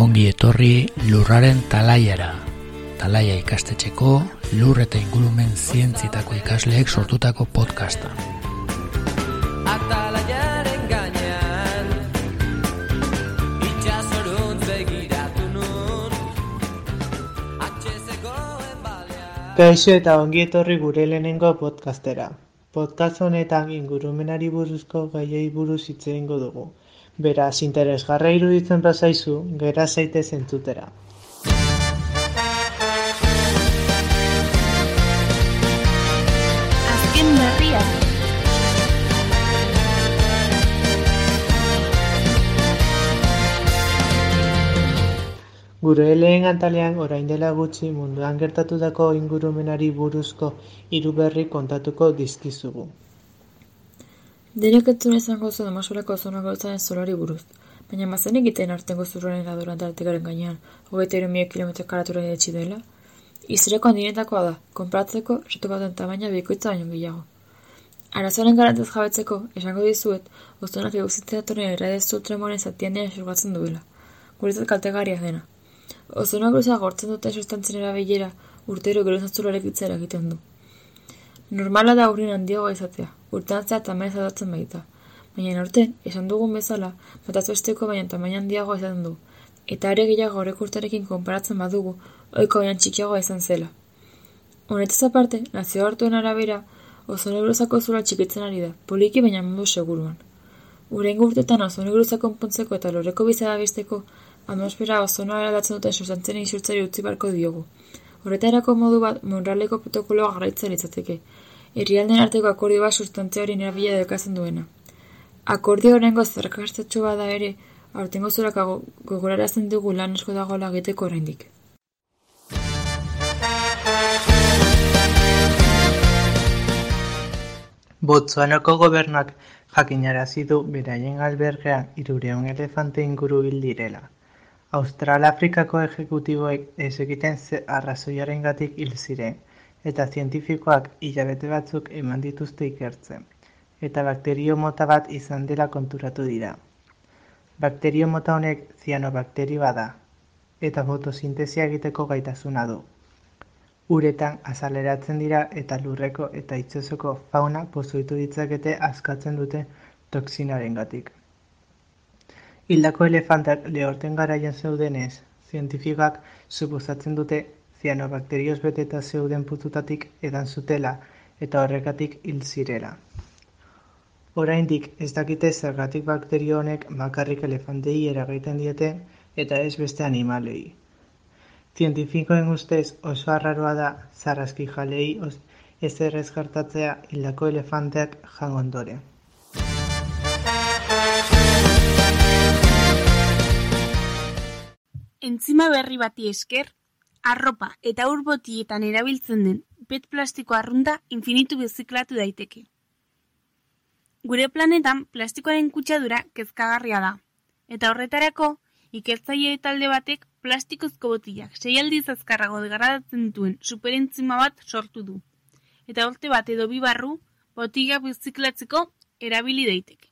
Ongi etorri lurraren talaiara. Talaia ikastetxeko lur eta ingurumen zientzietako ikasleek sortutako podcasta. Kaixo eta ongi etorri gure lehenengo podcastera. Podcast honetan ingurumenari buruzko gaiei buruz hitz egingo dugu. Beraz, interesgarra iruditzen bazaizu, gera zaite zentzutera. Gure lehen antalean orain dela gutxi munduan gertatutako ingurumenari buruzko hiru berri kontatuko dizkizugu. Denek etzuna izango zuen amasolako zonako zaren solari buruz, baina mazen egiten artengo zurraren ladura antartikaren gainean, hogeita iru mila kilometro karaturen etxi dela. Izireko handienetakoa da, konpratzeko retu baten tamaina bikoitza baino gehiago. Arazoaren garantez jabetzeko, esango dizuet, ozonak eguzitzea toren erradeztu tremoaren zatiandean xurgatzen duela. Guretzat kaltegarria dena. Ozonak gruza gortzen duten sustantzen erabilera urtero gerozatzularek itzera egiten du. Normala da urrin handiagoa izatea, urtean zehar tamaina zatatzen baita. Baina aurten, esan dugun bezala, bataz besteko baina tamaina handiagoa izan du. Eta are gehiago horrek urtearekin konparatzen badugu, ohiko baina txikiagoa izan zela. Honetaz aparte, nazio hartuen arabera, ozonegruzako zura txikitzen ari da, poliki baina mundu seguruan. Urengo urtetan ozonegruzak konpontzeko eta loreko bizara besteko, atmosfera ozonoa eraldatzen duten sustantzen isurtzari utzi barko diogu. Horretarako modu bat, monraleko protokoloa garraitzen litzateke. Herrialden arteko akordio bat sustantzia hori erabila dekatzen duena. Akordio horrengo zerkastetxo bada ere, aurtengo zurak gogorarazten dugu lan asko dagoela egiteko oraindik. Botsuanoko gobernak jakinarazi du beraien albergean irureun elefante inguru hil direla. Austral-Afrikako ejekutiboek ez egiten ze arrazoiarengatik hil ziren, eta zientifikoak hilabete batzuk eman dituzte ikertzen, eta bakterio mota bat izan dela konturatu dira. Bakterio mota honek zianobakterioa da, eta fotosintesia egiteko gaitasuna du. Uretan azaleratzen dira eta lurreko eta itsasoko fauna pozoitu ditzakete askatzen dute toksinarengatik. Hildako elefantak lehorten garaian zeudenez, zientifikoak suposatzen dute zianobakterioz beteta zeuden pututatik edan zutela eta horrekatik hil zirela. Oraindik ez dakite zergatik bakterio honek bakarrik elefantei eragiten diete eta ez beste animalei. Zientifikoen ustez oso arraroa da zarrazki jalei ez errez hildako elefanteak jango Entzima berri bati esker, arropa eta ur botietan erabiltzen den pet plastiko arrunta infinitu biziklatu daiteke. Gure planetan plastikoaren kutsadura kezkagarria da, eta horretarako ikertzaile talde batek plastikozko botilak sei aldiz azkarrago degradatzen dituen superentzima bat sortu du, eta urte bat edo bi barru botila biziklatzeko erabili daiteke.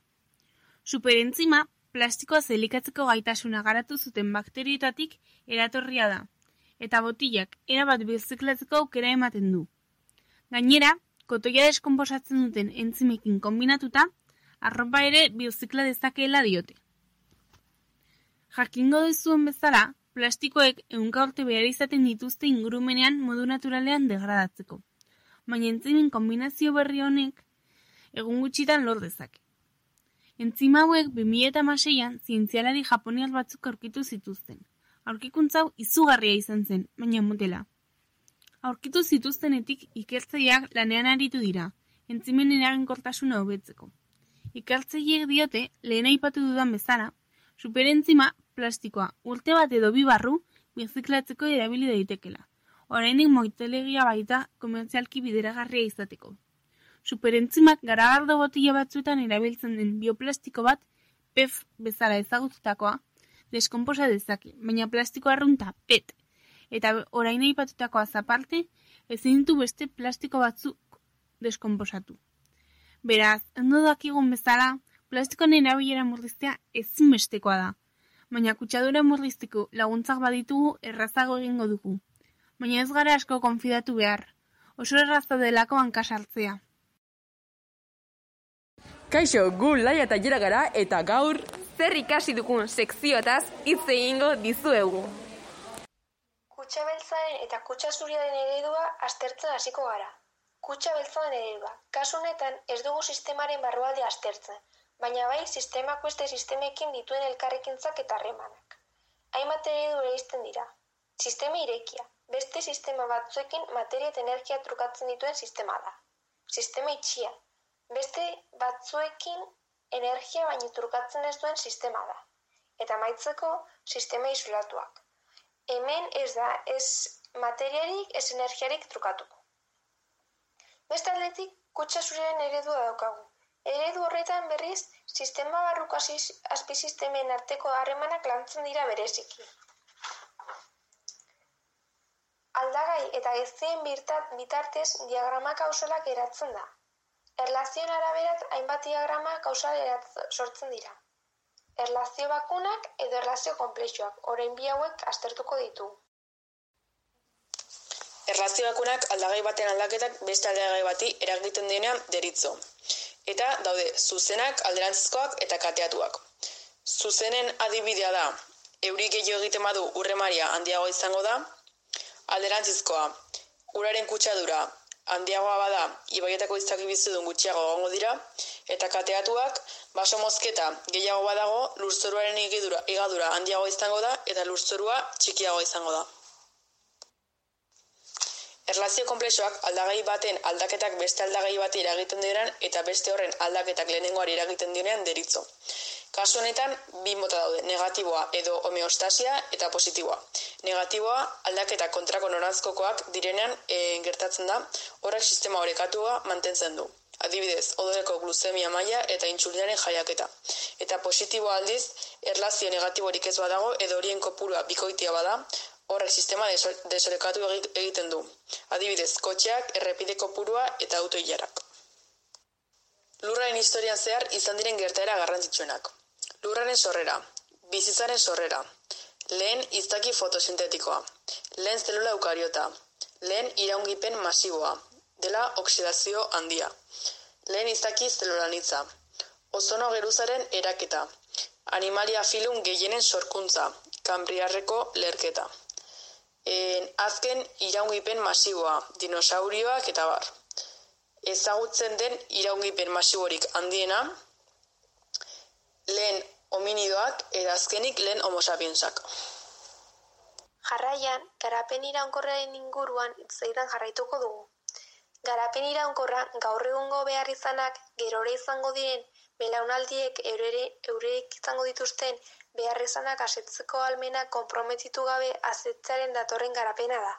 Superentzima plastikoa zelikatzeko gaitasuna garatu zuten bakterioetatik eratorria da, eta botilak erabat birziklatzeko aukera ematen du. Gainera, kotoia deskonposatzen duten entzimekin kombinatuta, arropa ere birzikla dezakeela diote. Jakingo duzuen bezala, plastikoek ehunka urte behar izaten dituzte ingurumenean modu naturalean degradatzeko. Baina entzimen kombinazio berri honek egun gutxitan lor dezake. Entzima hauek 2006an zientzialari japoniar batzuk aurkitu zituzten. Aurkikuntza hau izugarria izan zen, baina motela. Aurkitu zituztenetik ikertzaileak lanean aritu dira, entzimen eraginkortasuna hobetzeko. Ikertzaileek diote, lehen aipatu dudan bezala, superentzima plastikoa urte bat edo bi barru birziklatzeko erabili daitekela. Oraindik moitelegia baita komertzialki bideragarria izateko. Superentzimak garagardo botila batzuetan erabiltzen den bioplastiko bat PEF bezala ezagututakoa deskonposa dezake, baina plastiko arrunta PET eta orain aipatutakoa zaparte ezin ditu beste plastiko batzuk deskonposatu. Beraz, ondo dakigun bezala, plastikoen erabilera murriztea ezinbestekoa da. Baina kutsadura murrizteko laguntzak baditugu errazago egingo dugu. Baina ez gara asko konfidatu behar. Oso erraza delako hankasartzea. Kaixo, gu laia eta jera gara eta gaur zer ikasi dugun sekzioetaz hitz egingo dizuegu. Kutsa beltzaren eta kutsa zuriaren eredua aztertzen hasiko gara. Kutsa beltzaren eredua. Kasu honetan ez dugu sistemaren barrualde aztertzen, baina bai sistemak beste sistemekin dituen elkarrekintzak eta harremanak. Hainbat eredu bereizten dira. Sistema irekia. Beste sistema batzuekin materia eta energia trukatzen dituen sistema da. Sistema itxia. Beste batzuekin energia baino trukatzen ez duen sistema da. Eta maitzeko sistema isolatuak. Hemen ez da ez materiarik ez energiarik trukatuko. Beste aldetik, kutsa zuriren eredua daukagu. Eredu horretan berriz, sistema barruko azpizistemen arteko harremanak lantzen dira bereziki. Aldagai eta ezien bitartez diagrama kausalak eratzen da. Erlazioen araberat hainbat diagrama kausal sortzen dira. Erlazio bakunak edo erlazio konplexuak, orain bi hauek aztertuko ditu. erlazio bakunak aldagai baten aldaketak beste aldagai bati eragiten denean deritzo. Eta daude zuzenak, alderantzizkoak eta kateatuak. Zuzenen adibidea da, euri gehiago egiten badu urremaria handiago izango da, alderantzizkoa, uraren kutsadura handiagoa bada ibaietako izaki bizidun gutxiago egongo dira, eta kateatuak baso mozketa gehiago badago lurzoruaren igadura, igadura handiago izango da eta lurzorua txikiago izango da. Erlazio konplexoak aldagai baten aldaketak beste aldagai bati eragiten dionean eta beste horren aldaketak lehenengoari eragiten dionean deritzo. Kasu honetan, bi mota daude, negatiboa edo homeostasia eta positiboa. Negatiboa aldaketa kontrako norantzkokoak direnean e, gertatzen da, horrek sistema orekatua mantentzen du. Adibidez, odoreko gluzemia maila eta intsulinaren jaiaketa. Eta positiboa aldiz, erlazio negatiborik ez badago edo horien kopurua bikoitia bada, horrek sistema desorekatu egiten du. Adibidez, kotxeak, errepide kopurua eta autoilarak. Lurraren historian zehar izan diren gertaera garrantzitsuenak. Lurraren sorrera, bizitzaren sorrera, lehen izaki fotosintetikoa, lehen zelula eukariota, lehen iraungipen masiboa, dela oksidazio handia, lehen izaki zelulanitza, ozono geruzaren eraketa, animalia filun gehienen sorkuntza, kambriarreko lerketa. En, azken iraungipen masiboa, dinosaurioak eta bar. Ezagutzen den iraungipen masiborik handiena, lehen hominidoak eta azkenik lehen homo sapiensak. Jarraian, garapen iraunkorraren inguruan itzaidan jarraituko dugu. Garapen iraunkorra gaur egungo behar izanak gerore izango diren belaunaldiek eurere, eurek izango dituzten behar izanak asetzeko almena konprometitu gabe azetzearen datorren garapena da.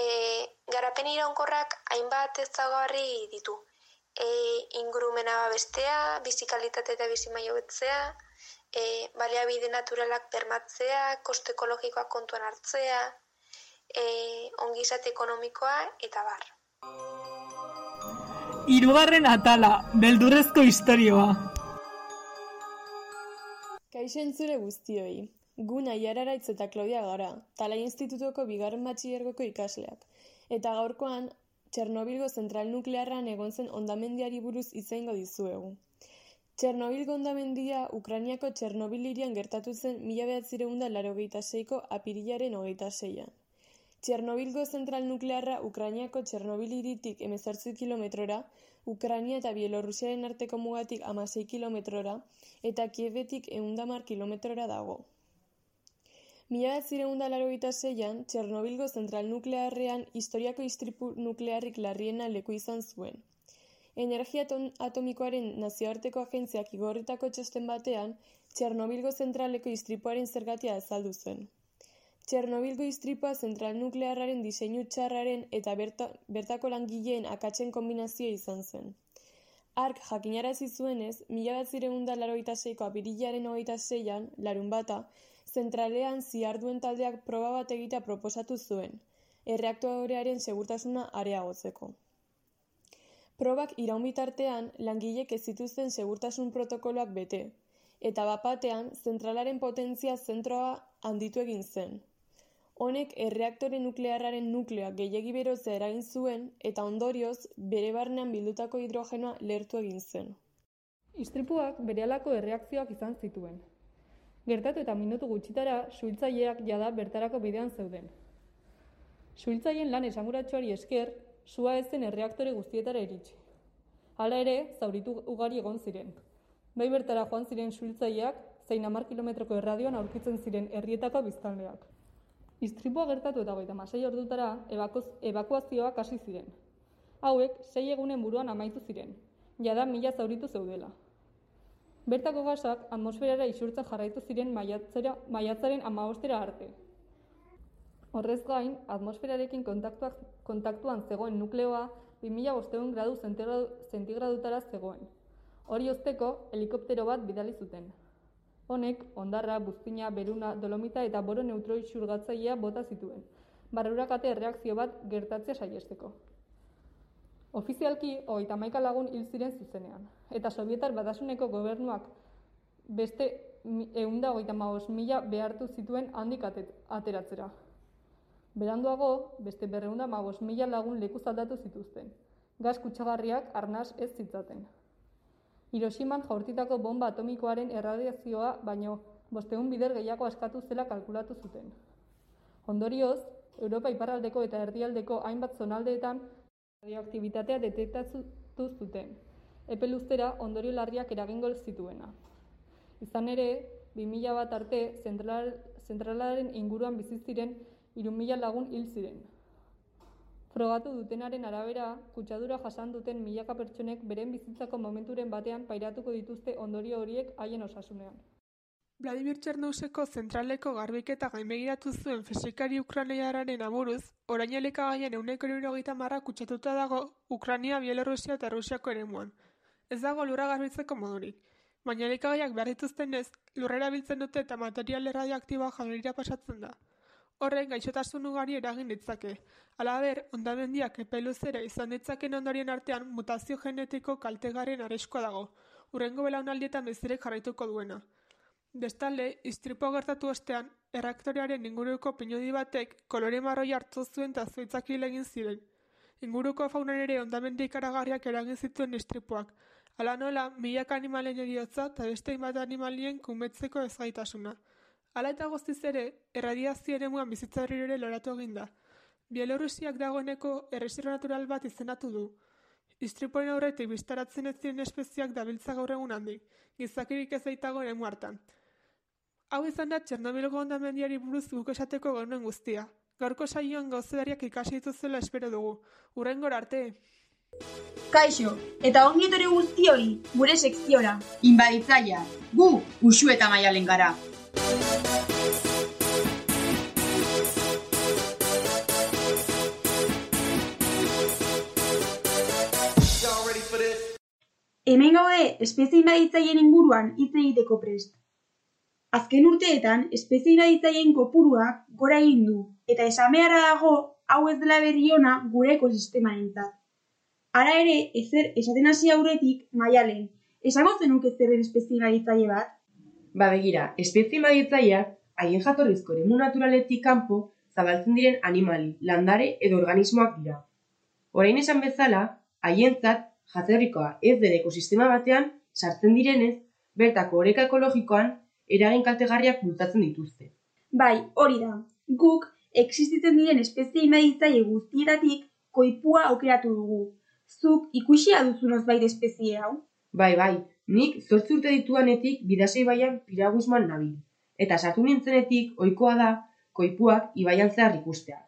E, garapen iraunkorrak hainbat ezaugarri ditu. E, ingurumena babestea, bizikalitate eta bizimaio betzea, e, baliabide naturalak bermatzea, koste ekologikoak kontuan hartzea, e, ongizate ekonomikoa eta bar. Hirugarren atala, beldurrezko istorioa. Kaixo entzure guztioi. Gu Naiararitz eta Claudia gara, Tala Institutuko bigarren batxillergoko ikasleak. Eta gaurkoan, Txernobilgo zentral nuklearran egon zen ondamendiari buruz izango dizuegu. Txernobilgo ondamendia Ukrainiako Txernobil irian gertatu zen mila behatzireunda laro seiko apirilaren hogeita zeian. Txernobilgo zentral nuklearra Ukrainiako Txernobil iritik emezortzi kilometrora, Ukraina eta Bielorrusiaren arteko mugatik amasei kilometrora, eta Kievetik eundamar kilometrora dago. Mila bat zireunda laro zeian, Txernobilgo zentral nuklearrean historiako istripu nuklearrik larriena leku izan zuen. Energia atomikoaren nazioarteko agentziak igorritako txosten batean, Txernobilgo zentraleko istripuaren zergatia azaldu zen. Txernobilgo istripua zentral nuklearraren diseinu txarraren eta berta, bertako langileen akatzen kombinazioa izan zen. Ark jakinarazi zuenez, mila bat zireunda laroita seiko apirilaren hogeita zeian, larun bata, zentralean ziarduen taldeak proba bat egitea proposatu zuen, erreaktorearen segurtasuna areagotzeko. Probak iraun bitartean, langileek ez zituzten segurtasun protokoloak bete, eta bapatean zentralaren potentzia zentroa handitu egin zen. Honek erreaktore nuklearraren nukleoak gehiegi berotzea eragin zuen eta ondorioz bere barnean bildutako hidrogenoa lertu egin zen. Istripuak berehalako erreakzioak izan zituen. Gertatu eta minutu gutxitara suhiltzaileak jada bertarako bidean zeuden. Suhiltzaileen lan esanguratsuari esker, sua ez zen erreaktore guztietara iritsi. Hala ere, zauritu ugari egon ziren. Bai bertara joan ziren suhiltzaileak, zein hamar kilometroko erradioan aurkitzen ziren herrietako biztanleak. Istripua gertatu eta goita masai ordutara ebakoz, ebakuazioak hasi ziren. Hauek, sei egunen buruan amaitu ziren, jada mila zauritu zeudela. Bertako gasak atmosferara isurtzen jarraitu ziren maiatzera, maiatzaren amabostera arte. Horrez gain, atmosferarekin kontaktuak, kontaktuan zegoen nukleoa 2500 gradu zentigradutara zegoen. Hori osteko, helikoptero bat bidali zuten. Honek, ondarra, buztina, beruna, dolomita eta boro neutroi xurgatzailea bota zituen. Barrurakate erreakzio bat gertatzea saiesteko. Ofizialki, hogeita maika lagun hil ziren zuzenean. Eta Sovietar badasuneko gobernuak beste eunda hogeita mila behartu zituen handik ateratzera. Beranduago, beste berreunda magos mila lagun leku zaldatu zituzten. Gaz kutsagarriak arnaz ez zitzaten. Hiroshiman jaurtitako bomba atomikoaren erradiazioa baino bosteun bider gehiago askatu zela kalkulatu zuten. Ondorioz, Europa iparraldeko eta erdialdeko hainbat zonaldeetan radioaktibitatea detektatu zuten. Epe luztera ondorio larriak eragingo zituena. Izan ere, 2000 bat arte zentral, zentralaren inguruan bizi ziren 3000 lagun hil ziren. Frogatu dutenaren arabera, kutsadura jasan duten milaka pertsonek beren bizitzako momenturen batean pairatuko dituzte ondorio horiek haien osasunean. Vladimir Txernouseko zentraleko garbiketa gainbegiratu zuen fisikari ukraniararen aburuz, orain elikagaien euneko irurogeita marra kutsatuta dago Ukrania, Bielorrusia eta Rusiako eremuan. Ez dago lurra garbitzeko modurik, baina elikagaiak behar dituzten ez, lurrera biltzen dute eta material radioaktiboa jangerira pasatzen da. Horrek gaixotasun ugari eragin ditzake. Halaber, ondamendiak epeluzera izan ditzaken ondorien artean mutazio genetiko kaltegarren areskoa dago, urrengo belaunaldietan bezirek jarraituko duena. Bestalde, istripo gertatu ostean, erraktorearen inguruko pinudi batek kolore marroi hartu zuen eta zuitzak egin ziren. Inguruko faunan ere ondamendi ikaragarriak eragin zituen istripoak, Hala nola, milak animalen eriotza eta beste bat animalien kumetzeko ezgaitasuna. Hala eta guztiz ere, erradiazio ere muan bizitza ere loratu egin da. Bielorrusiak dagoeneko erreserva natural bat izenatu du. Istripoen aurretik biztaratzen ez ziren espeziak dabiltza gaur egun handik, gizakirik ez daitago ere hartan. Hau izan da Txernobilgo ondamendiari buruz guk esateko genuen guztia. Gaurko saioan gauzedariak ikasi dituzela espero dugu. Urrengor arte! Kaixo, eta ongi etorri guztioi, gure sekziora. Inbaditzaia, gu, usu eta maialen gara. Hemen gaude, espezie inbaditzaileen inguruan hitz egiteko prest. Azken urteetan, espezie inbaditzaileen kopuruak gora egin du, eta esamearra dago hau ez dela berri ona gure ekosistemarentzat. Ara ere, ezer esaten hasi aurretik maialen, esango zenuke zer den espezie inbaditzaile bat? Ba begira, espezie inbaditzaileak haien jatorrizko eremu naturaletik kanpo zabaltzen diren animali, landare edo organismoak dira. Orain esan bezala, haientzat jatorrikoa ez den ekosistema batean sartzen direnez, bertako oreka ekologikoan eragin kaltegarriak bultatzen dituzte. Bai, hori da. Guk existitzen diren espezie inbaditzaile guztietatik koipua aukeratu dugu. Zuk ikusia duzu nozbait espezie hau? Bai, bai, nik zortzi urte dituanetik bidasei baian piragusman nabil. Eta sartu nintzenetik ohikoa da koipuak ibaian zehar ikustea.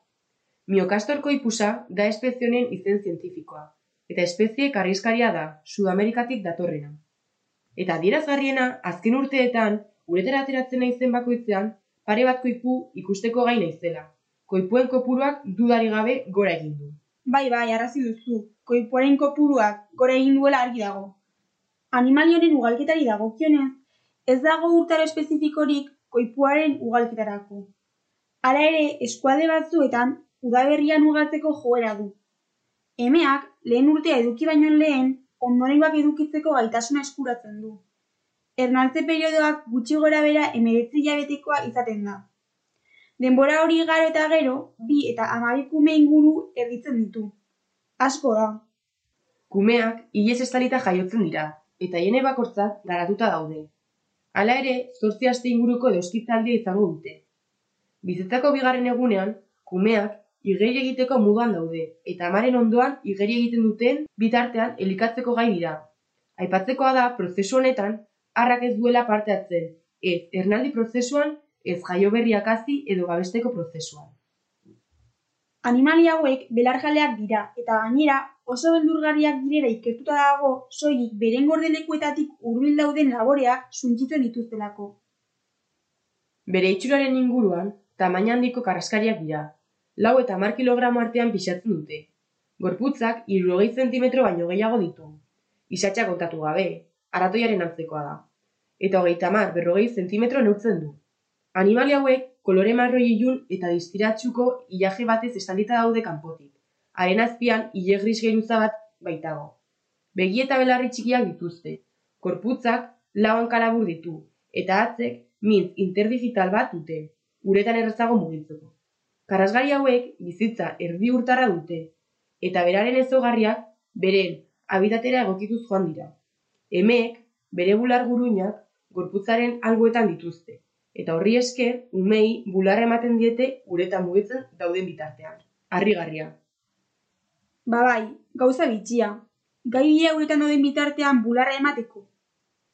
Miokastor koipusa da espezie honen izen zientifikoa, eta espezie karrizkaria da, Sudamerikatik datorrena. Eta adierazgarriena, azken urteetan, uretara ateratzen naizen bakoitzean, pare bat koipu ikusteko gai naizela. Koipuen kopuruak dudari gabe gora egin du. Bai, bai, arrazi duzu. Koipuaren kopuruak gora egin duela argi dago. Animalionen ugalketari dagokionez, ez dago urtaro espezifikorik koipuaren ugalketarako. Hala ere, eskualde batzuetan udaberrian ugaltzeko joera du. Emeak lehen urtea eduki baino lehen ondorengoak edukitzeko gaitasuna eskuratzen du. Ernaltze periodoak gutxi gora bera emeretzi hilabetekoa izaten da. Denbora hori garo eta gero, bi eta hamabi kume inguru erditzen ditu. Asko da. Kumeak hilez estalita jaiotzen dira, eta hiene bakortzak garatuta daude. Hala ere, zortzi aste inguruko edoskitzaldia izango dute. Bizitzako bigarren egunean, kumeak igeri egiteko moduan daude, eta amaren ondoan igeri egiten duten bitartean elikatzeko gai dira. Aipatzekoa da, prozesu honetan, harrak ez duela parte hartzen, ez ernaldi prozesuan, ez jaioberriak hasi edo babesteko prozesuan. Animali hauek belarjaleak dira, eta gainera oso beldurgarriak direla ikertuta dago soilik beren gordelekuetatik hurbil dauden laboreak suntsitzen dituztelako. Bere itxuraren inguruan, tamaina handiko karraskariak dira. Lau eta mar kilogramo artean pixatzen dute. Gorputzak irurogei zentimetro baino gehiago ditu. Isatxa kontatu gabe, aratoiaren antzekoa da. Eta hogeita mar berrogei zentimetro neurtzen du. Animali hauek kolore marroi ilun eta distiratsuko ilaje batez estaldita daude kanpotik. Haren azpian ile gris geruza bat baitago. Begi eta belarri txikiak dituzte. Korputzak lauan kalabur ditu, eta atzek mintz interdigital bat dute, uretan errazago mugitzeko. Karasgari hauek bizitza erdi urtarra dute, eta beraren ezogarriak beren habitatera egokituz joan dira. Emeek bere bular guruinak gorputzaren alboetan dituzte, eta horri esker umei bularra ematen diete uretan mugitzen dauden bitartean. Harrigarria. Ba bai, gauza bitxia. Gai bila uretan dauden bitartean bularra emateko.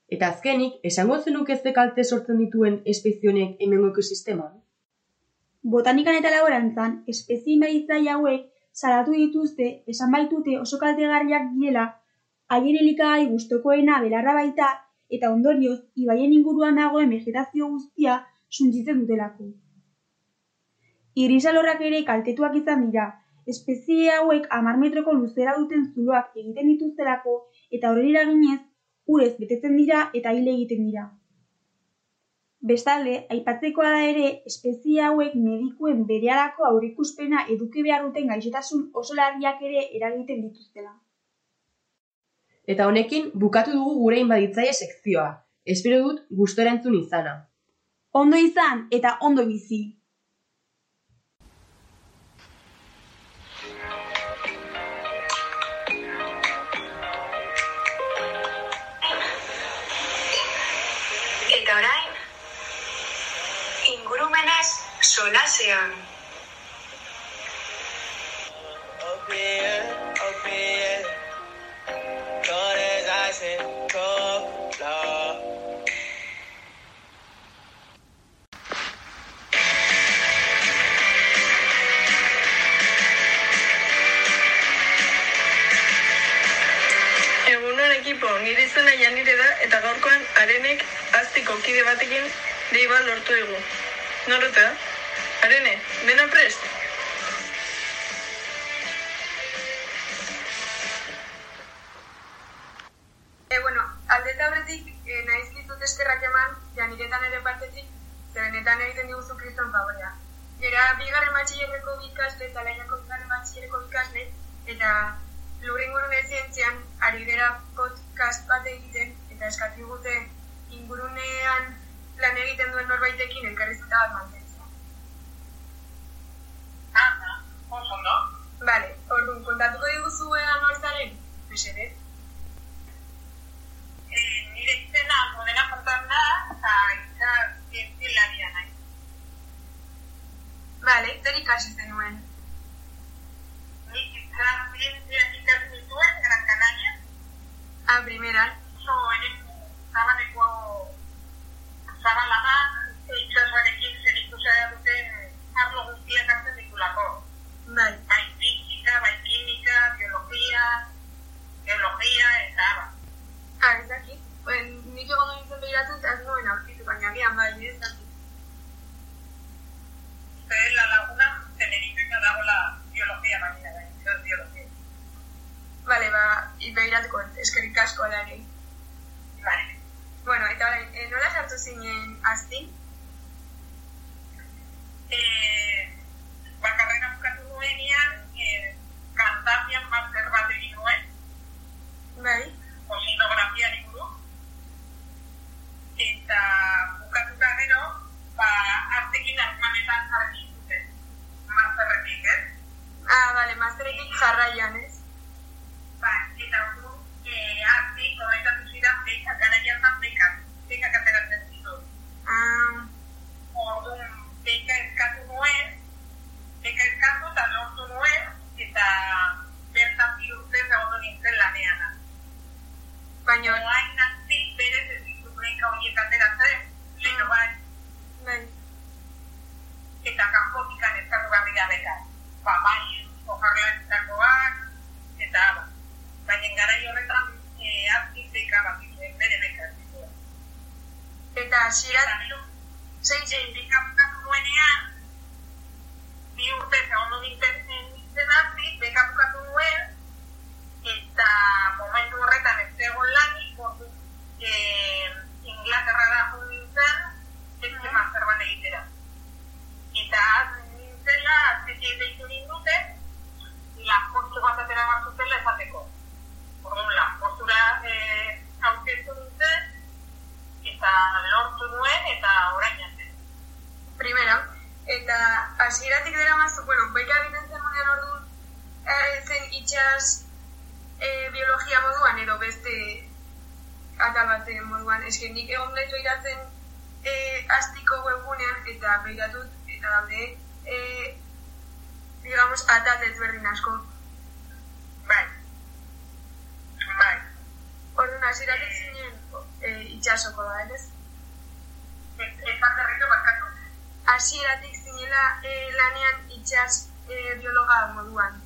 Eta azkenik, esango zenuke ze kalte sortzen dituen espezionek hemengo ekosisteman? Botanikan eta laborantzan, espezie inbaditzaile hauek salatu dituzte, esan baitute oso kaltegarriak direla, haien elikagai gustokoena belarra baita, eta ondorioz, ibaien inguruan dagoen vegetazio guztia suntsitzen dutelako. Irisalorrak ere kaltetuak izan dira, espezie hauek amar metroko luzera duten zuloak egiten dituztelako, eta horren eraginez, urez betetzen dira eta hile egiten dira. Bestalde, aipatzekoa da ere, espezie hauek medikuen berehalako aurrikuspena eduki behar duten gaixotasun oso larriak ere eragiten dituztela. Eta honekin, bukatu dugu gure inbaditzaile sekzioa. Espero dut gustora entzun izana. Ondo izan eta ondo bizi. Gracias. Eskatu gute ingurunean lan egiten duen norbaitekin elkarrizketa bat mantentzea. Ah, oso ondo. Vale, orduan, kontatuko diguzu ea noizaren? Mesedez. Eh, nire izena modena kontan da, eta itza zientzilaria nahi. Vale, zer ikasi zenuen? Nik itza zientzia ikasi dituen Gran Canaria. Ah, primeran. Oso ere zabaneko zabala da, itxasoarekin zerikusia duten arlo guztiak hartzen ditulako. Bai. Bai fizika, bai kimika, biologia, geologia, eta ba. Ah, ez dakit. Ben, nik egon nintzen behiratu eta ez nuen aurkitu, baina agian bai, ez dakit. Uste la laguna Tenerifeka dagoela biologia baina da, ez biologia. Vale, ba, behiratuko, eskerrik asko ala ere. Vale. Bueno, eta orain, eh, nola sartu zinen azti? Eh, eske nik egon naiz behiratzen e, eh, astiko webgunean eta behiratut eta daude e, digamos, atal ezberdin asko. Bai. Bai. Orduan, aziratik zinen eh, e, itxasoko da, ez? Eta berriko barkatu. Aziratik zinela e, lanean itxas e, biologa moduan.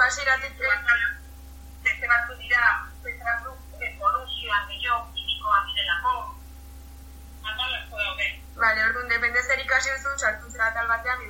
aserate beste batzugira zentratu evoluzioan gehiago, kimikoa direlako, atal asko daude. Bale, orduan, depende zer ikasen zuen, sartu zera tal batean,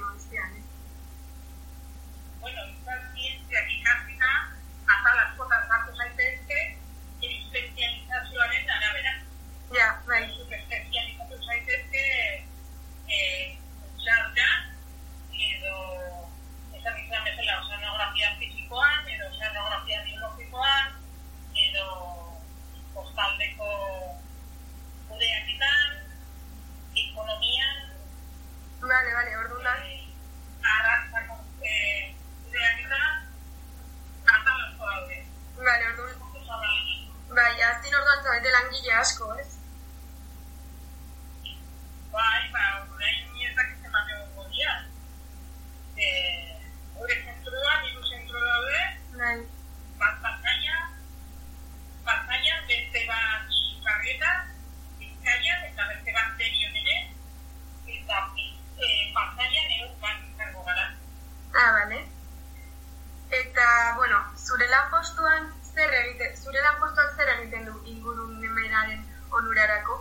postuan zer egiten, zure lan postuan zer egiten du ingurumenaren onurarako?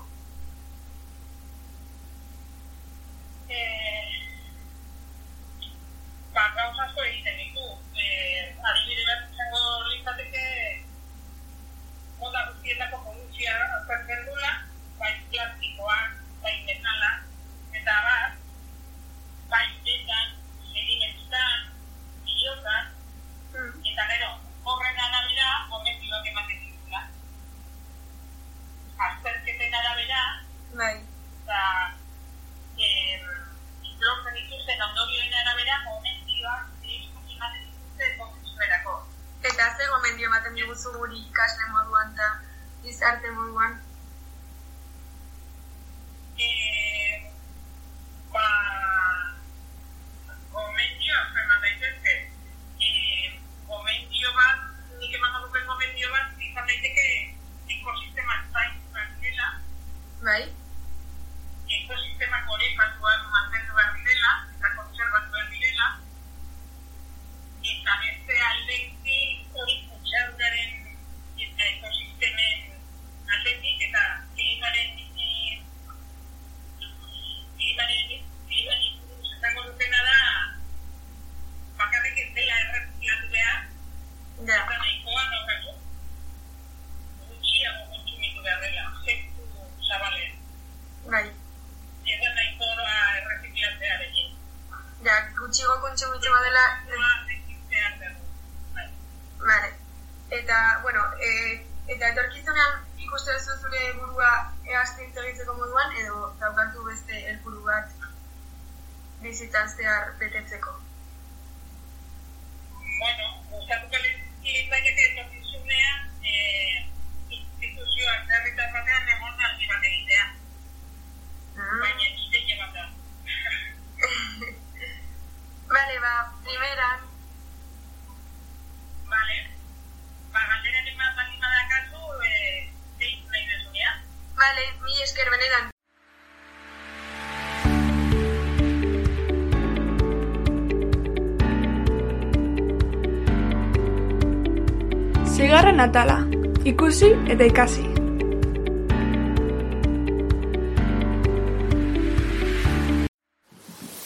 Zigarren atala, ikusi eta ikasi.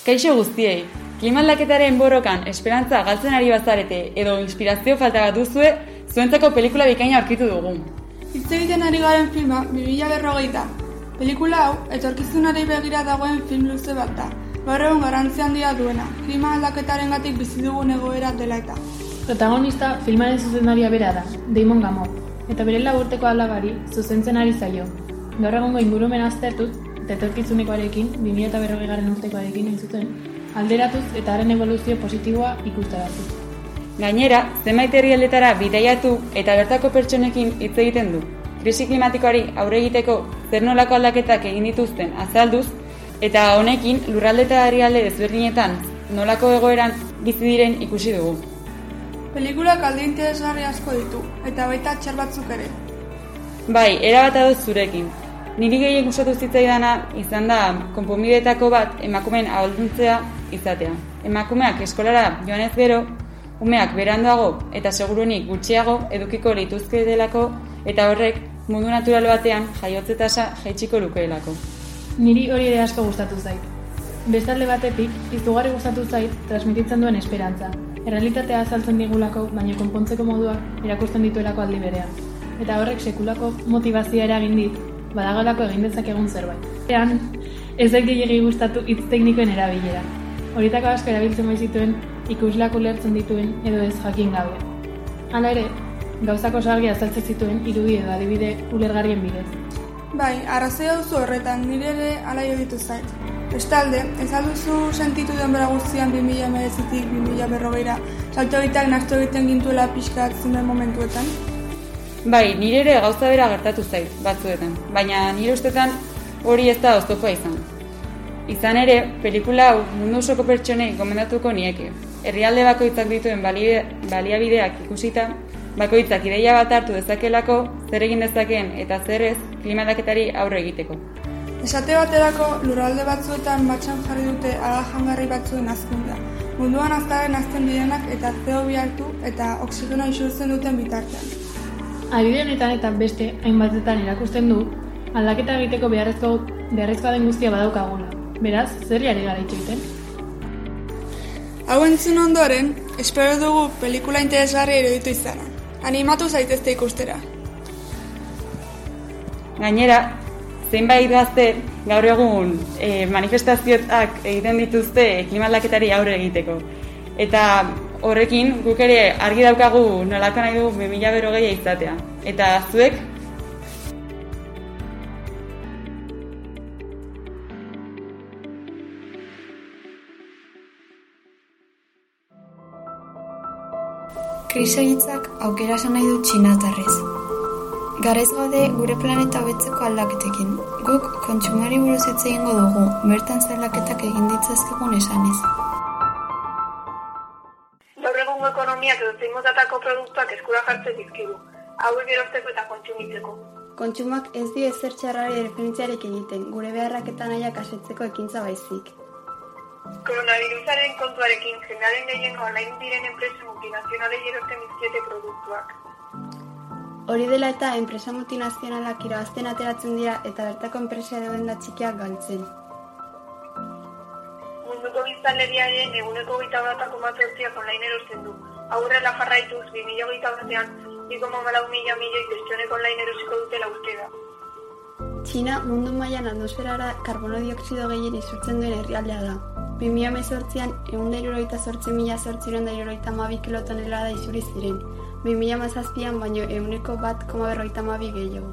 Kaixo guztiei, klima aldaketaren borrokan esperantza galtzen ari bazarete edo inspirazio falta bat duzue, zuentzako pelikula bikaina aurkitu dugu. Hitz egiten ari garen filma 2000 berrogeita. Pelikula hau, etorkizunari begira dagoen film luze bat da. Gaur egun garrantzi handia duena, klima aldaketaren gatik bizi dugun egoera dela eta. Protagonista filmaren zuzendaria bera da, Damon Gamo, eta bere laburteko alabari zuzentzen ari zaio. Gaur egungo ingurumen aztertuz, eta etorkizunekoarekin, 2040 garren urtekoarekin entzuten, alderatuz eta haren evoluzio positiboa ikustarazuz. Gainera, zenbait herrialdetara bidaiatu eta bertako pertsonekin hitz egiten du. Krisi klimatikoari aurre egiteko zer nolako aldaketak egin dituzten azalduz, eta honekin lurralde eta herrialde desberdinetan nolako egoeran bizi diren ikusi dugu. Pelikulak alde interesgarri asko ditu, eta baita txar batzuk ere. Bai, erabat adoz zurekin. Niri gehien gustatu zitzaidana izan da konponbidetako bat emakumeen ahalduntzea izatea. Emakumeak eskolara joanez gero, umeak beranduago eta segurunik gutxiago edukiko lituzke delako eta horrek mundu natural batean jaiotze tasa jaitsiko lukeelako. Niri hori ere asko gustatu zait. Bestalde batetik, izugarri gustatu zait transmititzen duen esperantza. Errealitatea azaltzen digulako, baina konpontzeko moduak erakusten dituelako aldi berean. Eta horrek sekulako motivazioa eragin dit, badagalako egin dezakegun zerbait. Ean, ez zait gehiagi gustatu hitz teknikoen erabilera. Horietako asko erabiltzen baizituen, ikuslako ulertzen dituen edo ez jakin gabe. Hala ere, gauzako sargi azaltzen zituen irudi edo adibide ulergarrien bidez. Bai, arrazoia duzu horretan, nire ere ala ditu zait. Bestalde, ez alduzu sentitu denbora guztian 2000 emerezitik 2000 berrogeira, salto egiteak nastu egiten gintuela pixkat zumen momentuetan? Bai, nire ere gauza bera gertatu zait, batzuetan, baina nire ustetan hori ez da oztopoa izan. Izan ere, pelikula hau mundu osoko pertsonei gomendatuko nieke. Herrialde bakoitzak dituen baliabideak ikusita, bakoitzak ideia bat hartu dezakelako, zer egin dezakeen eta zer ez klima aldaketari aurre egiteko. Esate baterako lurralde batzuetan batxan jarri dute ala jangarri batzuen azkundea. Munduan azkaren azten direnak eta CO2 hartu eta oksigenoa isurtzen duten bitartean. Adibide honetan eta beste hainbatetan erakusten du, aldaketa egiteko beharrezko, beharrezkoa den guztia badaukagula. Beraz, zer jari gara itxoiten? Hau entzun ondoren, espero dugu pelikula interesgarri eruditu izana. Animatu zaitezte ikustera. Gainera, zenbait gazte gaur egun e, manifestazioak egiten dituzte klima aldaketari aurre egiteko. Eta horrekin guk ere argi daukagu nolako nahi dugu 2000 berrogeia izatea. Eta zuek Krisa hitzak aukera esan nahi du txinatarrez. Garaiz gaude gure planeta hobetzeko aldaketekin. Guk kontsumari buruz hitz egingo dugu, bertan zerlaketak egin ditzazkegun esanez. Gaur egungo ekonomiak edo motatako produktuak eskura jartzen dizkigu, hauek erosteko eta kontsumitzeko. Kontsumak ez dio ezer txarrari referentziarek egiten, gure beharrak eta nahiak asetzeko ekintza baizik. Koronavirusaren kontuarekin jendearen gehiengo online diren enpresa multinazionalei erosten dizkiete produktuak. Hori dela eta enpresa multinazionalak irabazten ateratzen dira eta bertako enpresa edo da txikiak galtzen. Munduko biztanleriaren eguneko gita batako mazortziak online erosten du. Aurrela jarraituz, 2008 batean, 2,4 mila milioi pertsonek online erosiko dutela uste da. Txina mundu mailan atmosferara karbono dioksido gehien isurtzen duen herrialdea da. 2018an egun da sortzi mila zortziron da irurogeita mabi kilotonela da isuri ziren. 2017an baino eguneko bat koma berrogeita mabi gehiago.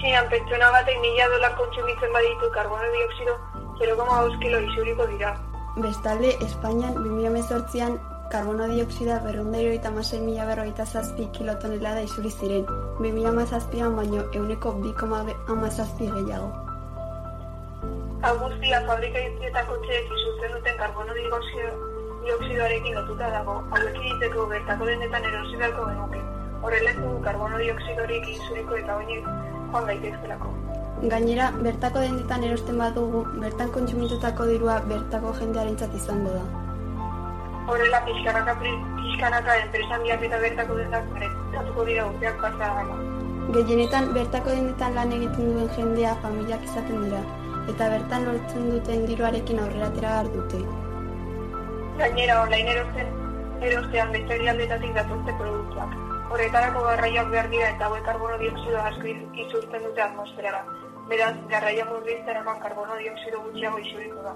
Txinan pertsona batek mila dolar kontsumitzen baditu karbono dioksido 0,2 kilo isuriko dira. Bestalde, Espainian 2018an karbono dioksida berrunda irurogeita hamasei mila berrogeita zazpi kilotonelada isuri ziren, 2017an baino euneko bi koma hamazazpi gehiago. Agustia fabrika iztietako txeek isurtzen duten karbono dioksido, dioksidoarekin lotuta dago, hauek egiteko bertako denetan erosi beharko genuke. Horrela ez dugu karbono dioksidorik isuriko eta oinik joan gaitezkelako. Gainera, bertako dendetan erosten badugu, bertan kontsumitutako dirua bertako jendearentzat izango da. Horrela pixkanaka, pixkanaka enpresan biak eta bertako dendak berezatuko dira urteak pasa gana. Gehienetan, bertako dendetan lan egiten duen jendea familiak izaten dira, eta bertan lortzen duten diruarekin aurrera behar dute. Gainera, online erosten, erostean beste aldetatik datuzte produktuak. Horretarako garraioak behar dira eta hauek karbono dioksido asko iz- isurtzen dute atmosferara. Beraz, garraia murrizteraman karbono dioksido gutxiago isuriko da.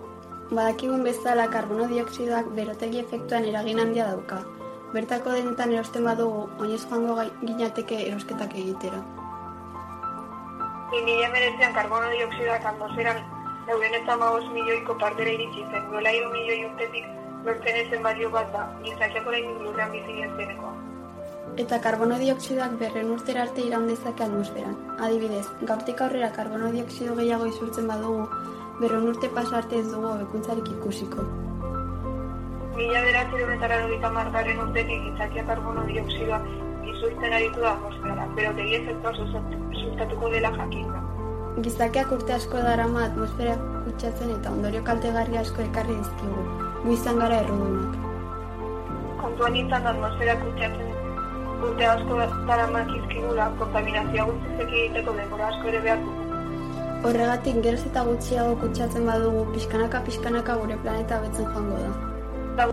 Badakigun bezala karbono dioksidoak berotegi efektuan eragin handia dauka. Bertako denetan erosten badugu, oinez joango ginateke erosketak egitera. 2019an karbono dioksidoak atmosferan dauden eta milioiko partera iritsi zen, duela hiru milioi urtetik lortzen ezen balio bat da, gizakiak orain lurrean bizi. Eta karbono dioksidoak berren urtera arte iraun dezake atmosferan. Adibidez, gaurtik aurrera karbono dioksido gehiago isurtzen badugu, berren urte pasa arte ez dugu hobekuntzarik ikusiko. Mila bederatzirometara logika margarren urtetik gizakia karbono dioksidoa isurtzen aritu da atmosferara, pero tegi efektua sustatuko dela jakin da. Gizakiak urte asko darama atmosfera kutsatzen eta ondorio kaltegarri asko ekarri dizkigu. Gu izan gara errudunak. Kontuan izan da atmosfera kutsatzen urte asko daramak izkigula, kontaminazioa guztizek egiteko denbora asko ere behar. Horregatik geroz eta gutxiago kutsatzen badugu, pixkanaka pixkanaka gure planeta betzen joango da.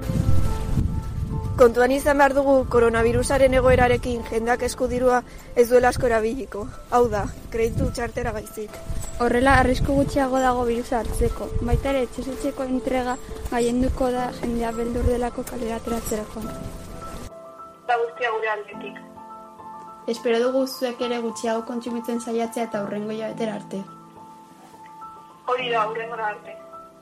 Kontuan izan behar dugu koronavirusaren egoerarekin jendeak eskudirua ez duela asko erabiliko. Hau da, kreditu txartera baizik. Horrela, arrisku gutxiago dago birusa hartzeko. Baita ere, etxesetxeko entrega gaienduko da jendea beldur delako kalera ateratzera joan. Da guztia gure aldetik. Espero dugu zuek ere gutxiago kontsumitzen saiatzea eta hurrengo hilabetera arte. Hori da, aurrengora arte.